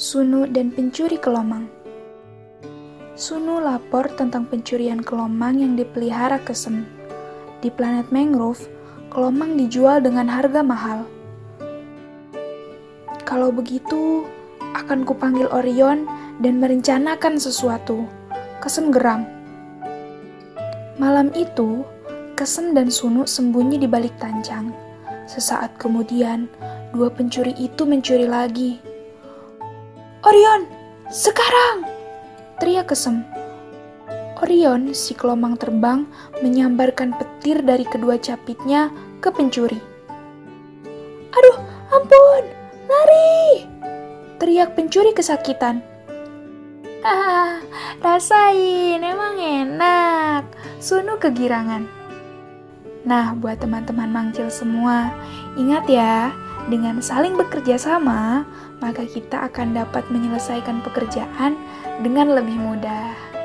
Sunu dan pencuri kelomang. Sunu lapor tentang pencurian kelomang yang dipelihara Kesem. Di planet mangrove, kelomang dijual dengan harga mahal. Kalau begitu, akan kupanggil Orion dan merencanakan sesuatu. Kesem geram. Malam itu, Kesem dan Sunu sembunyi di balik tanjang. Sesaat kemudian, dua pencuri itu mencuri lagi. Orion, sekarang! Teriak kesem. Orion, si kelomang terbang, menyambarkan petir dari kedua capitnya ke pencuri. Aduh, ampun! Lari! Teriak pencuri kesakitan. Ah, rasain, emang enak. Sunu kegirangan. Nah, buat teman-teman mangcil semua, ingat ya, dengan saling bekerja sama, maka kita akan dapat menyelesaikan pekerjaan dengan lebih mudah.